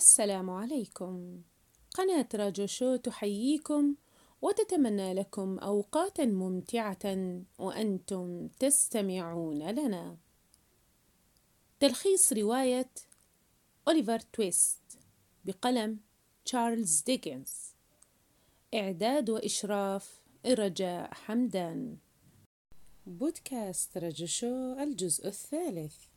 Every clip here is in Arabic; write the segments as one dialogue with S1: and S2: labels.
S1: السلام عليكم. قناة راجو شو تحييكم وتتمنى لكم أوقاتا ممتعة وأنتم تستمعون لنا. تلخيص رواية أوليفر تويست بقلم تشارلز ديكنز. إعداد وإشراف رجاء حمدان. بودكاست رجو شو الجزء الثالث.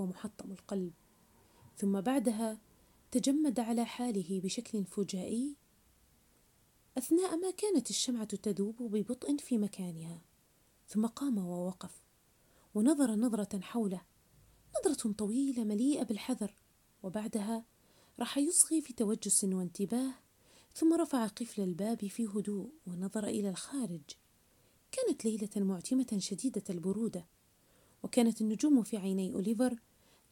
S1: ومحطم القلب. ثم بعدها تجمد على حاله بشكل فجائي أثناء ما كانت الشمعة تذوب ببطء في مكانها. ثم قام ووقف ونظر نظرة حوله. نظرة طويلة مليئة بالحذر. وبعدها راح يصغي في توجس وانتباه. ثم رفع قفل الباب في هدوء ونظر إلى الخارج. كانت ليلة معتمة شديدة البرودة. وكانت النجوم في عيني أوليفر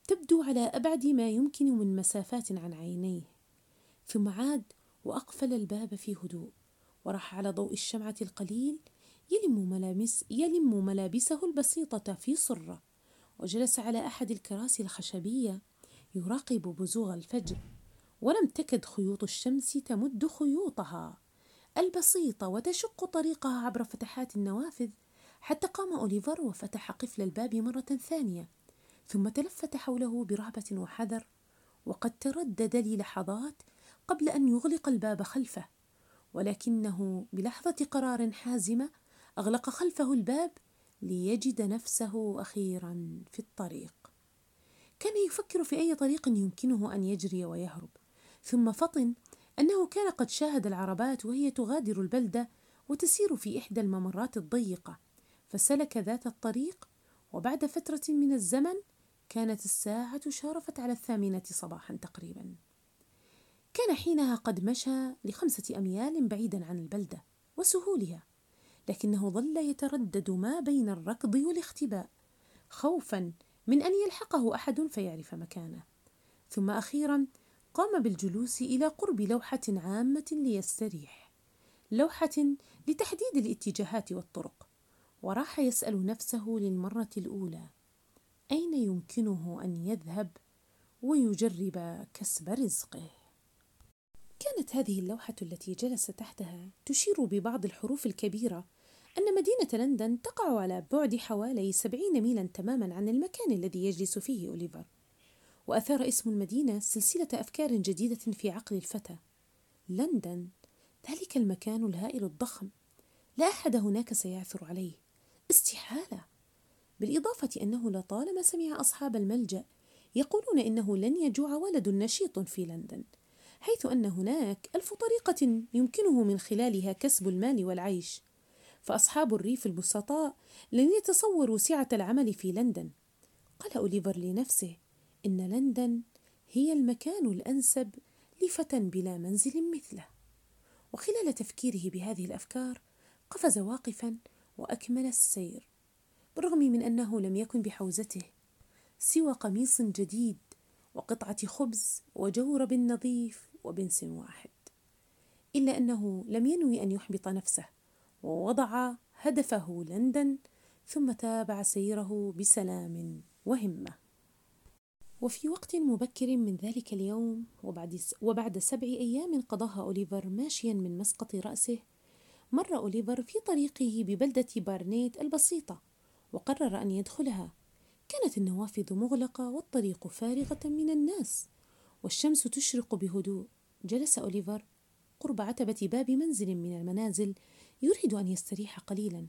S1: تبدو على أبعد ما يمكن من مسافات عن عينيه. ثم عاد وأقفل الباب في هدوء وراح على ضوء الشمعة القليل يلم ملامس يلم ملابسه البسيطة في صرة وجلس على أحد الكراسي الخشبية يراقب بزوغ الفجر. ولم تكد خيوط الشمس تمد خيوطها. البسيطة وتشق طريقها عبر فتحات النوافذ حتى قام أوليفر وفتح قفل الباب مرة ثانية. ثم تلفت حوله برهبة وحذر وقد تردد للحظات قبل أن يغلق الباب خلفه ولكنه بلحظة قرار حازمة أغلق خلفه الباب ليجد نفسه أخيرا في الطريق. كان يفكر في أي طريق يمكنه أن يجري ويهرب ثم فطن أنه كان قد شاهد العربات وهي تغادر البلدة وتسير في إحدى الممرات الضيقة فسلك ذات الطريق وبعد فترة من الزمن كانت الساعة شارفت على الثامنة صباحا تقريبا. كان حينها قد مشى لخمسة أميال بعيدا عن البلدة وسهولها لكنه ظل يتردد ما بين الركض والاختباء خوفا من أن يلحقه أحد فيعرف مكانه. ثم أخيرا قام بالجلوس إلى قرب لوحة عامة ليستريح لوحة لتحديد الاتجاهات والطرق وراح يسأل نفسه للمرة الأولى أين يمكنه أن يذهب ويجرب كسب رزقه؟ كانت هذه اللوحة التي جلس تحتها تشير ببعض الحروف الكبيرة أن مدينة لندن تقع على بعد حوالي سبعين ميلا تماما عن المكان الذي يجلس فيه أوليفر وأثار اسم المدينة سلسلة أفكار جديدة في عقل الفتى. لندن ذلك المكان الهائل الضخم لا أحد هناك سيعثر عليه. استحالة! بالإضافة أنه لطالما سمع أصحاب الملجأ يقولون إنه لن يجوع ولد نشيط في لندن حيث أن هناك ألف طريقة يمكنه من خلالها كسب المال والعيش فأصحاب الريف البسطاء لن يتصوروا سعة العمل في لندن. قال أوليفر لنفسه إن لندن هي المكان الأنسب لفتى بلا منزل مثله. وخلال تفكيره بهذه الأفكار قفز واقفا وأكمل السير. بالرغم من أنه لم يكن بحوزته سوى قميص جديد وقطعة خبز وجورب نظيف وبنس واحد. إلا أنه لم ينوي أن يحبط نفسه ووضع هدفه لندن ثم تابع سيره بسلام وهمة. وفي وقت مبكر من ذلك اليوم وبعد, وبعد سبع أيام قضاها أوليفر ماشيا من مسقط رأسه مر أوليفر في طريقه ببلدة بارنيت البسيطة. وقرر أن يدخلها. كانت النوافذ مغلقة والطريق فارغة من الناس والشمس تشرق بهدوء. جلس أوليفر قرب عتبة باب منزل من المنازل يريد أن يستريح قليلا.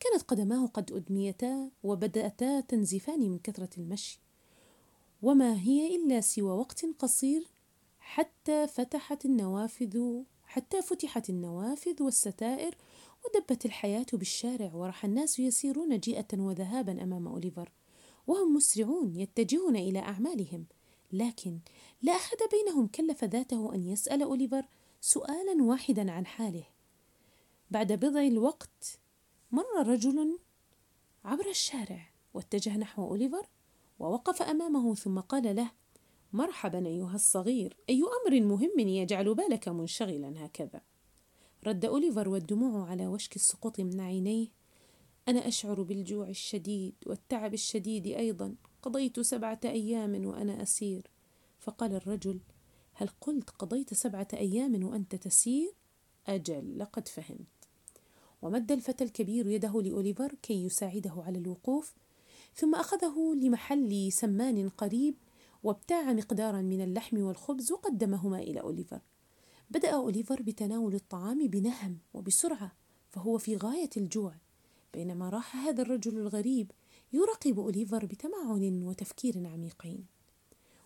S1: كانت قدماه قد أدميتا وبدأتا تنزفان من كثرة المشي. وما هي إلا سوى وقت قصير حتى فتحت النوافذ حتى فتحت النوافذ والستائر ودبت الحياة بالشارع وراح الناس يسيرون جيئة وذهابا أمام أوليفر وهم مسرعون يتجهون إلى أعمالهم. لكن لا أحد بينهم كلف ذاته أن يسأل أوليفر سؤالا واحدا عن حاله. بعد بضع الوقت مر رجل عبر الشارع واتجه نحو أوليفر ووقف أمامه ثم قال له مرحبا أيها الصغير أي أمر مهم يجعل بالك منشغلا هكذا؟ رد أوليفر والدموع على وشك السقوط من عينيه. أنا أشعر بالجوع الشديد والتعب الشديد أيضا. قضيت سبعة أيام وأنا أسير. فقال الرجل هل قلت قضيت سبعة أيام وأنت تسير؟ أجل لقد فهمت. ومد الفتى الكبير يده لأوليفر كي يساعده على الوقوف ثم أخذه لمحل سمان قريب وابتاع مقدارا من اللحم والخبز وقدمهما إلى أوليفر. بدأ أوليفر بتناول الطعام بنهم وبسرعة فهو في غاية الجوع بينما راح هذا الرجل الغريب يراقب أوليفر بتمعن وتفكير عميقين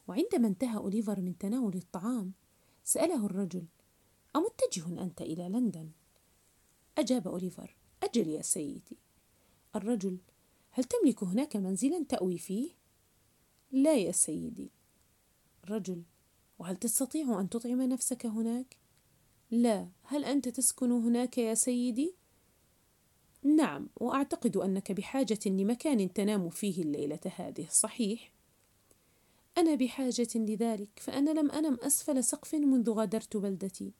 S1: وعندما انتهى أوليفر من تناول الطعام سأله الرجل أمتجه أنت إلى لندن؟ أجاب أوليفر أجل يا سيدي الرجل هل تملك هناك منزلا تأوي فيه؟ لا يا سيدي الرجل وهل تستطيع أن تطعم نفسك هناك؟ لا. هل أنت تسكن هناك يا سيدي؟ نعم وأعتقد أنك بحاجة لمكان تنام فيه الليلة هذه صحيح؟ أنا بحاجة لذلك فأنا لم أنم أسفل سقف منذ غادرت بلدتي.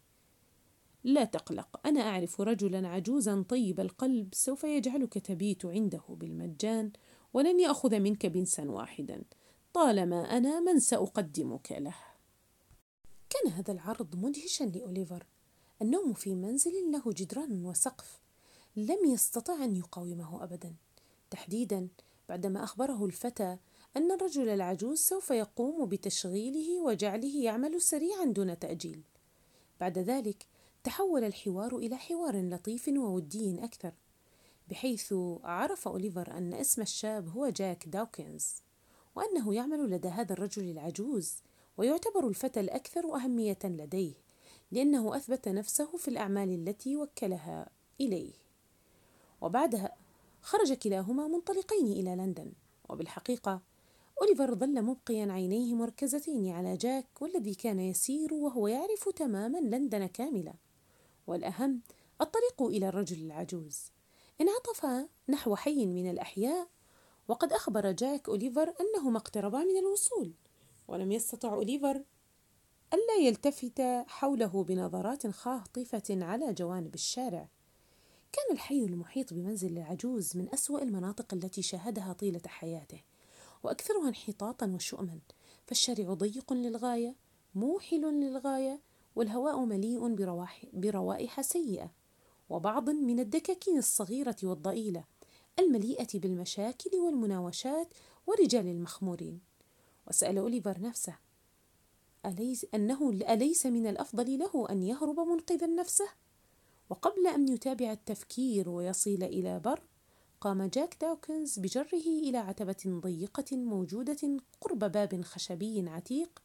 S1: لا تقلق أنا أعرف رجلا عجوزا طيب القلب سوف يجعلك تبيت عنده بالمجان ولن يأخذ منك بنسا واحدا. طالما أنا من سأقدمك له؟ كان هذا العرض مدهشا لأوليفر. النوم في منزل له جدران وسقف. لم يستطع أن يقاومه أبدا. تحديدا بعدما أخبره الفتى أن الرجل العجوز سوف يقوم بتشغيله وجعله يعمل سريعا دون تأجيل. بعد ذلك تحول الحوار إلى حوار لطيف وودي أكثر بحيث عرف أوليفر أن اسم الشاب هو جاك داوكنز وأنه يعمل لدى هذا الرجل العجوز ويعتبر الفتى الأكثر أهمية لديه لأنه أثبت نفسه في الأعمال التي وكلها إليه. وبعدها خرج كلاهما منطلقين إلى لندن وبالحقيقة أوليفر ظل مبقيا عينيه مركزتين على جاك والذي كان يسير وهو يعرف تماما لندن كاملة. والأهم الطريق إلى الرجل العجوز. انعطف نحو حي من الأحياء وقد أخبر جاك أوليفر أنهما اقتربا من الوصول. ولم يستطع أوليفر ألا يلتفت حوله بنظرات خاطفة على جوانب الشارع. كان الحي المحيط بمنزل العجوز من أسوأ المناطق التي شاهدها طيلة حياته وأكثرها انحطاطا وشؤما. فالشارع ضيق للغاية موحل للغاية والهواء مليء بروائح سيئة وبعض من الدكاكين الصغيرة والضئيلة المليئة بالمشاكل والمناوشات ورجال المخمورين. وسأل أوليفر نفسه أليس أنه أليس من الأفضل له أن يهرب منقذا نفسه؟ وقبل أن يتابع التفكير ويصل إلى بر قام جاك داوكنز بجره إلى عتبة ضيقة موجودة قرب باب خشبي عتيق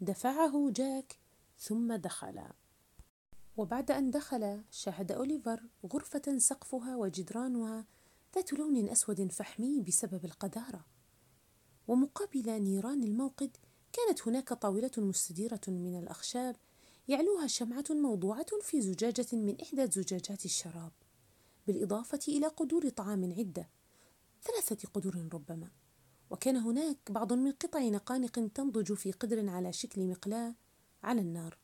S1: دفعه جاك ثم دخل وبعد أن دخل شاهد أوليفر غرفة سقفها وجدرانها ذات لون أسود فحمي بسبب القذارة ومقابل نيران الموقد كانت هناك طاولة مستديرة من الأخشاب يعلوها شمعة موضوعة في زجاجة من إحدى زجاجات الشراب بالإضافة إلى قدور طعام عدة ثلاثة قدور ربما. وكان هناك بعض من قطع نقانق تنضج في قدر على شكل مقلاة على النار.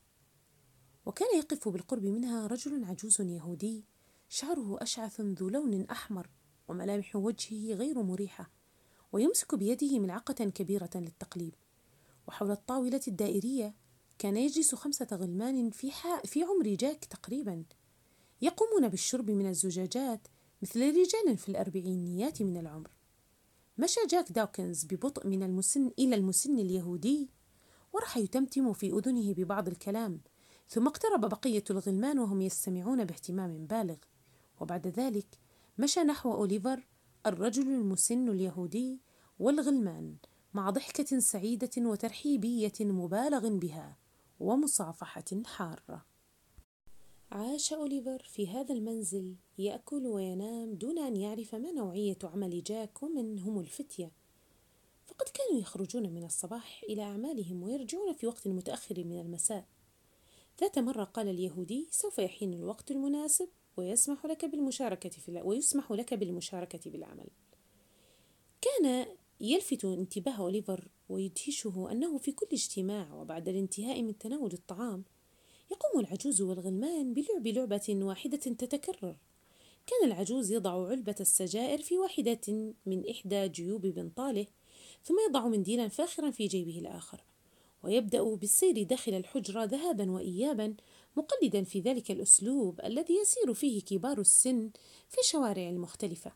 S1: وكان يقف بالقرب منها رجل عجوز يهودي شعره أشعث ذو لون أحمر وملامح وجهه غير مريحة. ويمسك بيده ملعقة كبيرة للتقليب. وحول الطاولة الدائرية كان يجلس خمسة غلمان في, في عمر جاك تقريبا. يقومون بالشرب من الزجاجات مثل رجال في الأربعينيات من العمر. مشى جاك داوكنز ببطء من المسن إلى المسن اليهودي وراح يتمتم في أذنه ببعض الكلام ثم اقترب بقية الغلمان وهم يستمعون باهتمام بالغ. وبعد ذلك مشى نحو أوليفر الرجل المسن اليهودي والغلمان مع ضحكة سعيدة وترحيبية مبالغ بها ومصافحة حارة. عاش أوليفر في هذا المنزل يأكل وينام دون أن يعرف ما نوعية عمل جاك ومن هم الفتية. فقد كانوا يخرجون من الصباح إلى أعمالهم ويرجعون في وقت متأخر من المساء. ذات مرة قال اليهودي سوف يحين الوقت المناسب؟ ويسمح لك بالمشاركة في ويسمح لك بالمشاركة بالعمل. كان يلفت انتباه أوليفر ويدهشه أنه في كل اجتماع وبعد الانتهاء من تناول الطعام يقوم العجوز والغلمان بلعب لعبة واحدة تتكرر. كان العجوز يضع علبة السجائر في واحدة من إحدى جيوب بنطاله ثم يضع منديلا فاخرا في جيبه الآخر. ويبدأ بالسير داخل الحجرة ذهابا وإيابا مقلدا في ذلك الأسلوب الذي يسير فيه كبار السن في الشوارع المختلفة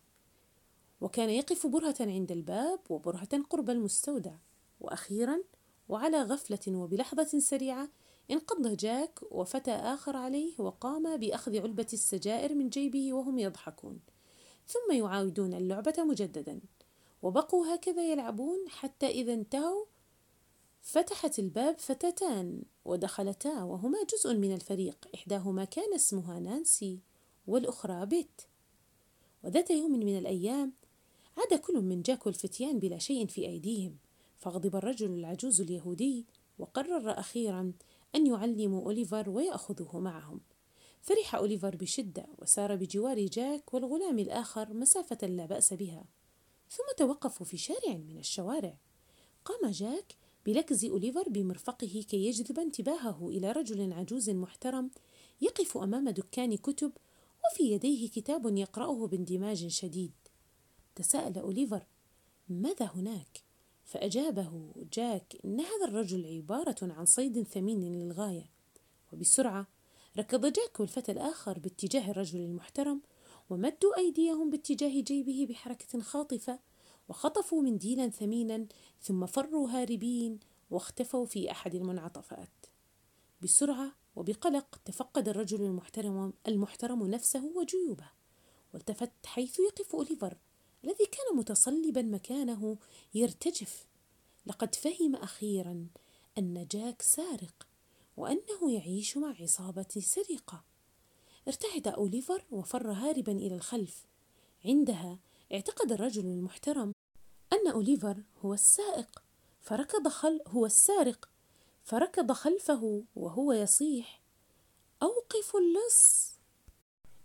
S1: وكان يقف برهة عند الباب وبرهة قرب المستودع. وأخيرا وعلى غفلة وبلحظة سريعة انقض جاك وفتى آخر عليه وقام بأخذ علبة السجائر من جيبه وهم يضحكون. ثم يعاودون اللعبة مجددا. وبقوا هكذا يلعبون حتى إذا انتهوا فتحت الباب فتاتان ودخلتا وهما جزء من الفريق. إحداهما كان اسمها نانسي والأخرى بيت. وذات يوم من الأيام عاد كل من جاك والفتيان بلا شيء في أيديهم. فغضب الرجل العجوز اليهودي وقرر أخيرا أن يعلموا أوليفر ويأخذوه معهم. فرح أوليفر بشدة وسار بجوار جاك والغلام الآخر مسافة لا بأس بها. ثم توقفوا في شارع من الشوارع. قام جاك بلكز أوليفر بمرفقه كي يجذب انتباهه إلى رجل عجوز محترم يقف أمام دكان كتب وفي يديه كتاب يقرأه باندماج شديد تساءل أوليفر ماذا هناك؟ فأجابه جاك إن هذا الرجل عبارة عن صيد ثمين للغاية وبسرعة ركض جاك والفتى الآخر باتجاه الرجل المحترم ومدوا أيديهم باتجاه جيبه بحركة خاطفة وخطفوا منديلا ثمينا ثم فروا هاربين واختفوا في أحد المنعطفات. بسرعة وبقلق تفقد الرجل المحترم المحترم نفسه وجيوبه والتفت حيث يقف أوليفر الذي كان متصلبا مكانه يرتجف. لقد فهم أخيرا أن جاك سارق وأنه يعيش مع عصابة سرقة. ارتعد أوليفر وفر هاربا إلى الخلف. عندها اعتقد الرجل المحترم أن أوليفر هو السائق فركض خل هو السارق فركض خلفه وهو يصيح أوقفوا اللص!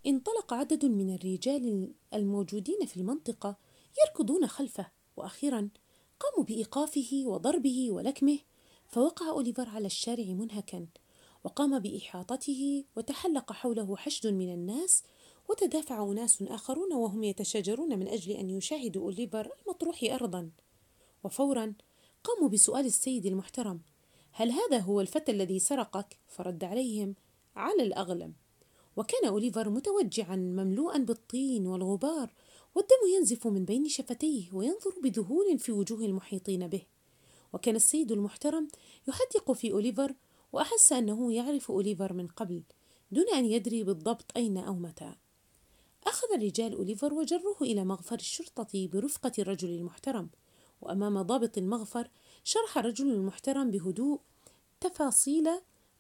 S1: انطلق عدد من الرجال الموجودين في المنطقة يركضون خلفه وأخيرا قاموا بإيقافه وضربه ولكمه فوقع أوليفر على الشارع منهكا وقام بإحاطته وتحلق حوله حشد من الناس وتدافع أناس آخرون وهم يتشاجرون من أجل أن يشاهدوا أوليفر المطروح أرضا. وفورا قاموا بسؤال السيد المحترم هل هذا هو الفتى الذي سرقك؟ فرد عليهم على الأغلب وكان أوليفر متوجعا مملوءا بالطين والغبار والدم ينزف من بين شفتيه وينظر بذهول في وجوه المحيطين به. وكان السيد المحترم يحدق في أوليفر وأحس أنه يعرف أوليفر من قبل دون أن يدري بالضبط أين أو متى. أخذ رجال أوليفر وجروه إلى مغفر الشرطة برفقة الرجل المحترم وأمام ضابط المغفر شرح الرجل المحترم بهدوء تفاصيل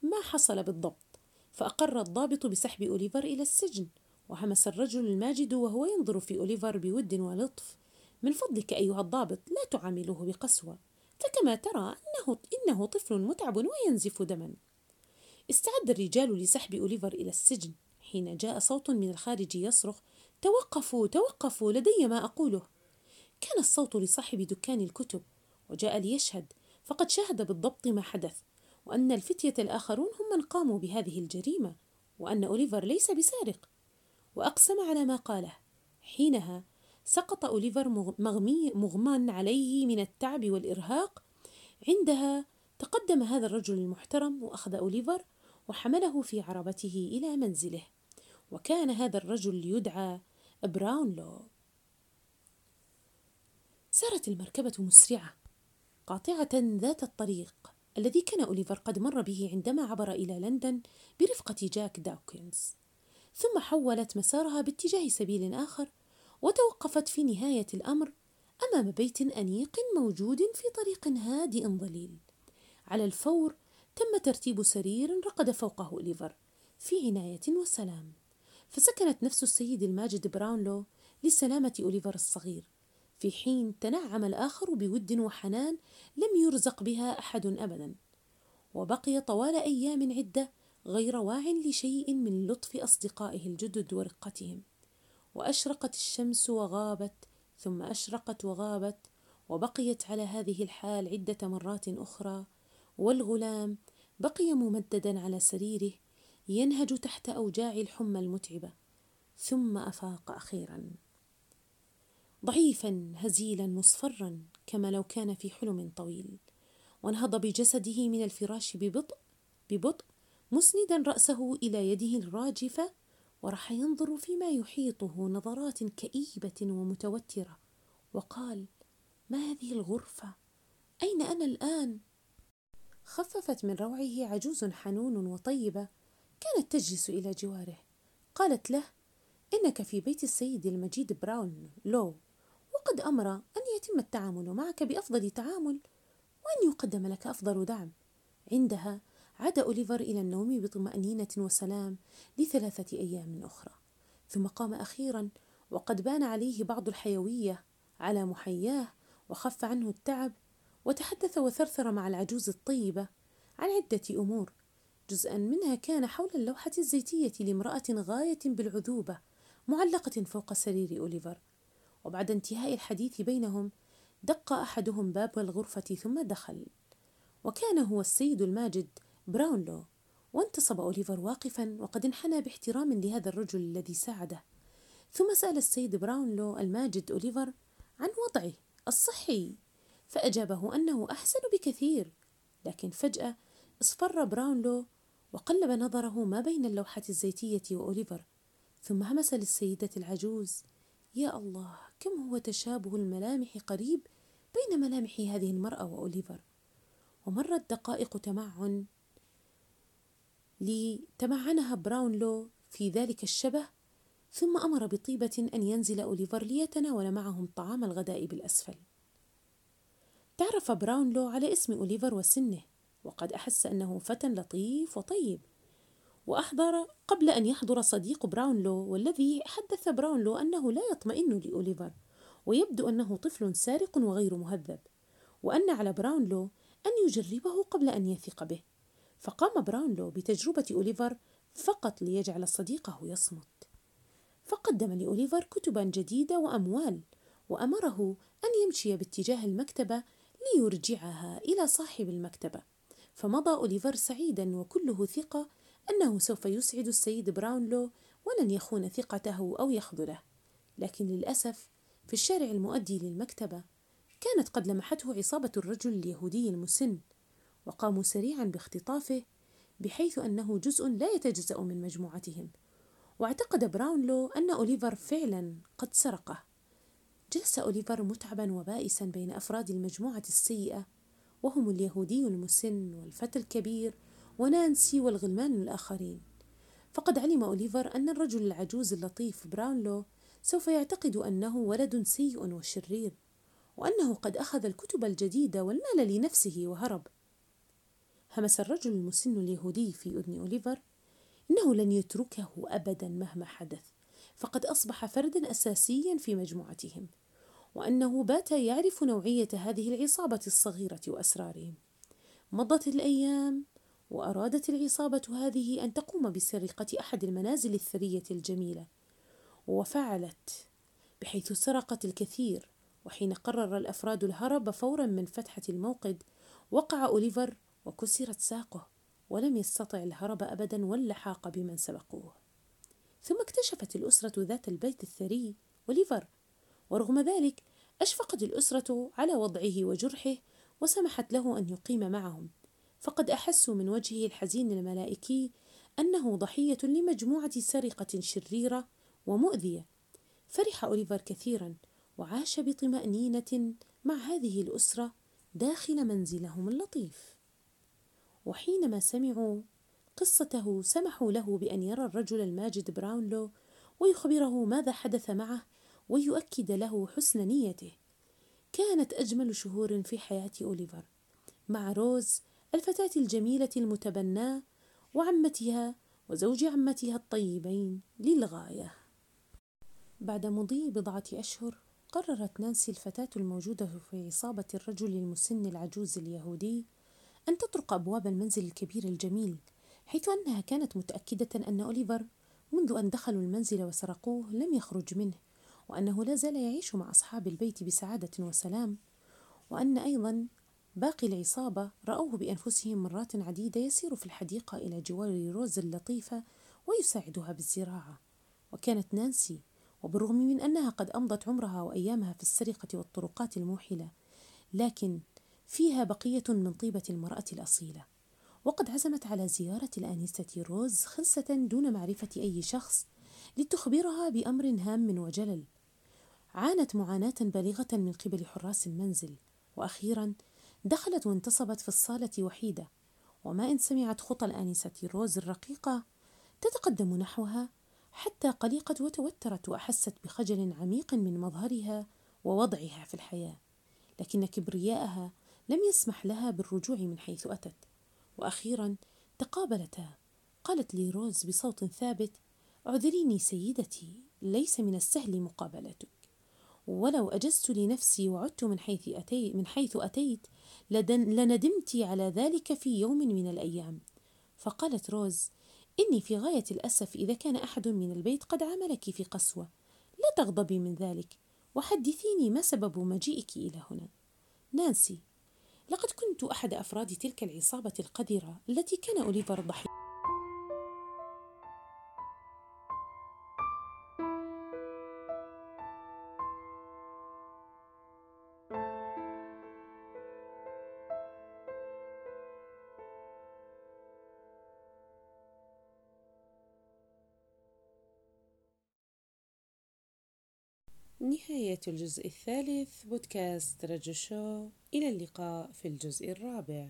S1: ما حصل بالضبط فأقر الضابط بسحب أوليفر إلى السجن وهمس الرجل الماجد وهو ينظر في أوليفر بود ولطف من فضلك أيها الضابط لا تعامله بقسوة فكما ترى أنه, إنه طفل متعب وينزف دما. استعد الرجال لسحب أوليفر إلى السجن حين جاء صوت من الخارج يصرخ توقفوا توقفوا لدي ما أقوله. كان الصوت لصاحب دكان الكتب وجاء ليشهد فقد شاهد بالضبط ما حدث وأن الفتية الآخرون هم من قاموا بهذه الجريمة وأن أوليفر ليس بسارق. وأقسم على ما قاله حينها سقط أوليفر مغمي مغمى عليه من التعب والإرهاق. عندها تقدم هذا الرجل المحترم وأخذ أوليفر وحمله في عربته إلى منزله. وكان هذا الرجل يدعى براونلو. سارت المركبة مسرعة قاطعة ذات الطريق الذي كان أوليفر قد مر به عندما عبر إلى لندن برفقة جاك داوكنز. ثم حولت مسارها باتجاه سبيل آخر وتوقفت في نهاية الأمر أمام بيت أنيق موجود في طريق هادئ ظليل. على الفور تم ترتيب سرير رقد فوقه أوليفر في عناية وسلام. فسكنت نفس السيد الماجد براونلو لسلامة أوليفر الصغير في حين تنعم الآخر بود وحنان لم يرزق بها أحد أبدا. وبقي طوال أيام عدة غير واع لشيء من لطف أصدقائه الجدد ورقتهم. وأشرقت الشمس وغابت ثم أشرقت وغابت وبقيت على هذه الحال عدة مرات أخرى. والغلام بقي ممددا على سريره ينهج تحت أوجاع الحمى المتعبة ثم أفاق أخيرا. ضعيفا هزيلا مصفرا كما لو كان في حلم طويل. وانهض بجسده من الفراش ببطء ببطء مسندا رأسه إلى يده الراجفة وراح ينظر فيما يحيطه نظرات كئيبة ومتوترة. وقال ما هذه الغرفة؟ أين أنا الآن؟ خففت من روعه عجوز حنون وطيبة كانت تجلس إلى جواره. قالت له إنك في بيت السيد المجيد براون لو. وقد أمر أن يتم التعامل معك بأفضل تعامل وأن يقدم لك أفضل دعم. عندها عاد أوليفر إلى النوم بطمأنينة وسلام لثلاثة أيام أخرى. ثم قام أخيرا وقد بان عليه بعض الحيوية على محياه وخف عنه التعب وتحدث وثرثر مع العجوز الطيبة عن عدة أمور جزءا منها كان حول اللوحة الزيتية لامرأة غاية بالعذوبة معلقة فوق سرير أوليفر. وبعد انتهاء الحديث بينهم دق أحدهم باب الغرفة ثم دخل. وكان هو السيد الماجد براونلو وانتصب أوليفر واقفا وقد انحنى باحترام لهذا الرجل الذي ساعده. ثم سأل السيد براونلو الماجد أوليفر عن وضعه الصحي فأجابه أنه أحسن بكثير. لكن فجأة اصفر براونلو وقلب نظره ما بين اللوحة الزيتية وأوليفر ثم همس للسيدة العجوز يا الله كم هو تشابه الملامح قريب بين ملامح هذه المرأة وأوليفر؟ ومرت دقائق تمعن لتمعنها براونلو في ذلك الشبه ثم أمر بطيبة أن ينزل أوليفر ليتناول معهم طعام الغداء بالأسفل. تعرف براونلو على اسم أوليفر وسنه وقد أحس أنه فتى لطيف وطيب وأحضر قبل أن يحضر صديق براونلو والذي حدث براونلو أنه لا يطمئن لأوليفر ويبدو أنه طفل سارق وغير مهذب وأن على براونلو أن يجربه قبل أن يثق به فقام براونلو بتجربة أوليفر فقط ليجعل صديقه يصمت. فقدم لأوليفر كتبا جديدة وأموال وأمره أن يمشي باتجاه المكتبة ليرجعها إلى صاحب المكتبة. فمضى أوليفر سعيدا وكله ثقة أنه سوف يسعد السيد براونلو ولن يخون ثقته أو يخذله. لكن للأسف في الشارع المؤدي للمكتبة كانت قد لمحته عصابة الرجل اليهودي المسن وقاموا سريعا باختطافه بحيث أنه جزء لا يتجزأ من مجموعتهم. واعتقد براونلو أن أوليفر فعلا قد سرقه. جلس أوليفر متعبا وبائسا بين أفراد المجموعة السيئة وهم اليهودي المسن والفتى الكبير ونانسي والغلمان الآخرين. فقد علم أوليفر أن الرجل العجوز اللطيف براونلو سوف يعتقد أنه ولد سيء وشرير وأنه قد أخذ الكتب الجديدة والمال لنفسه وهرب. همس الرجل المسن اليهودي في أذن أوليفر إنه لن يتركه أبدا مهما حدث فقد أصبح فردا أساسيا في مجموعتهم. وأنه بات يعرف نوعية هذه العصابة الصغيرة وأسرارهم. مضت الأيام وأرادت العصابة هذه أن تقوم بسرقة أحد المنازل الثرية الجميلة وفعلت بحيث سرقت الكثير. وحين قرر الأفراد الهرب فورا من فتحة الموقد وقع أوليفر وكسرت ساقه ولم يستطع الهرب أبدا واللحاق بمن سبقوه. ثم اكتشفت الأسرة ذات البيت الثري وليفر ورغم ذلك أشفقت الأسرة على وضعه وجرحه وسمحت له أن يقيم معهم. فقد أحسوا من وجهه الحزين الملائكي أنه ضحية لمجموعة سرقة شريرة ومؤذية. فرح أوليفر كثيرا وعاش بطمأنينة مع هذه الأسرة داخل منزلهم اللطيف. وحينما سمعوا قصته سمحوا له بأن يرى الرجل الماجد براونلو ويخبره ماذا حدث معه ويؤكد له حسن نيته. كانت أجمل شهور في حياة أوليفر مع روز الفتاة الجميلة المتبناة وعمتها وزوج عمتها الطيبين للغاية. بعد مضي بضعة أشهر قررت نانسي الفتاة الموجودة في عصابة الرجل المسن العجوز اليهودي أن تطرق أبواب المنزل الكبير الجميل حيث أنها كانت متأكدة أن أوليفر منذ أن دخلوا المنزل وسرقوه لم يخرج منه. وأنه لا زال يعيش مع أصحاب البيت بسعادة وسلام وأن أيضا باقي العصابة رأوه بأنفسهم مرات عديدة يسير في الحديقة إلى جوار روز اللطيفة ويساعدها بالزراعة. وكانت نانسي وبالرغم من أنها قد أمضت عمرها وأيامها في السرقة والطرقات الموحلة لكن فيها بقية من طيبة المرأة الأصيلة. وقد عزمت على زيارة الآنسة روز خلسة دون معرفة أي شخص لتخبرها بأمر هام وجلل. عانت معاناة بالغة من قبل حراس المنزل وأخيرا دخلت وانتصبت في الصالة وحيدة. وما إن سمعت خطى الآنسة روز الرقيقة تتقدم نحوها حتى قلقت وتوترت وأحست بخجل عميق من مظهرها ووضعها في الحياة. لكن كبرياءها لم يسمح لها بالرجوع من حيث أتت. وأخيرا تقابلتا. قالت لي روز بصوت ثابت اعذريني سيدتي ليس من السهل مقابلتك. ولو أجزت لنفسي وعدت من حيث أتيت, من حيث أتيت لندمت على ذلك في يوم من الأيام. فقالت روز إني في غاية الأسف إذا كان أحد من البيت قد عاملك في قسوة. لا تغضبي من ذلك وحدثيني ما سبب مجيئك إلى هنا. نانسي لقد كنت أحد أفراد تلك العصابة القذرة التي كان أوليفر ضحية نهاية الجزء الثالث بودكاست رجو شو. إلى اللقاء في الجزء الرابع.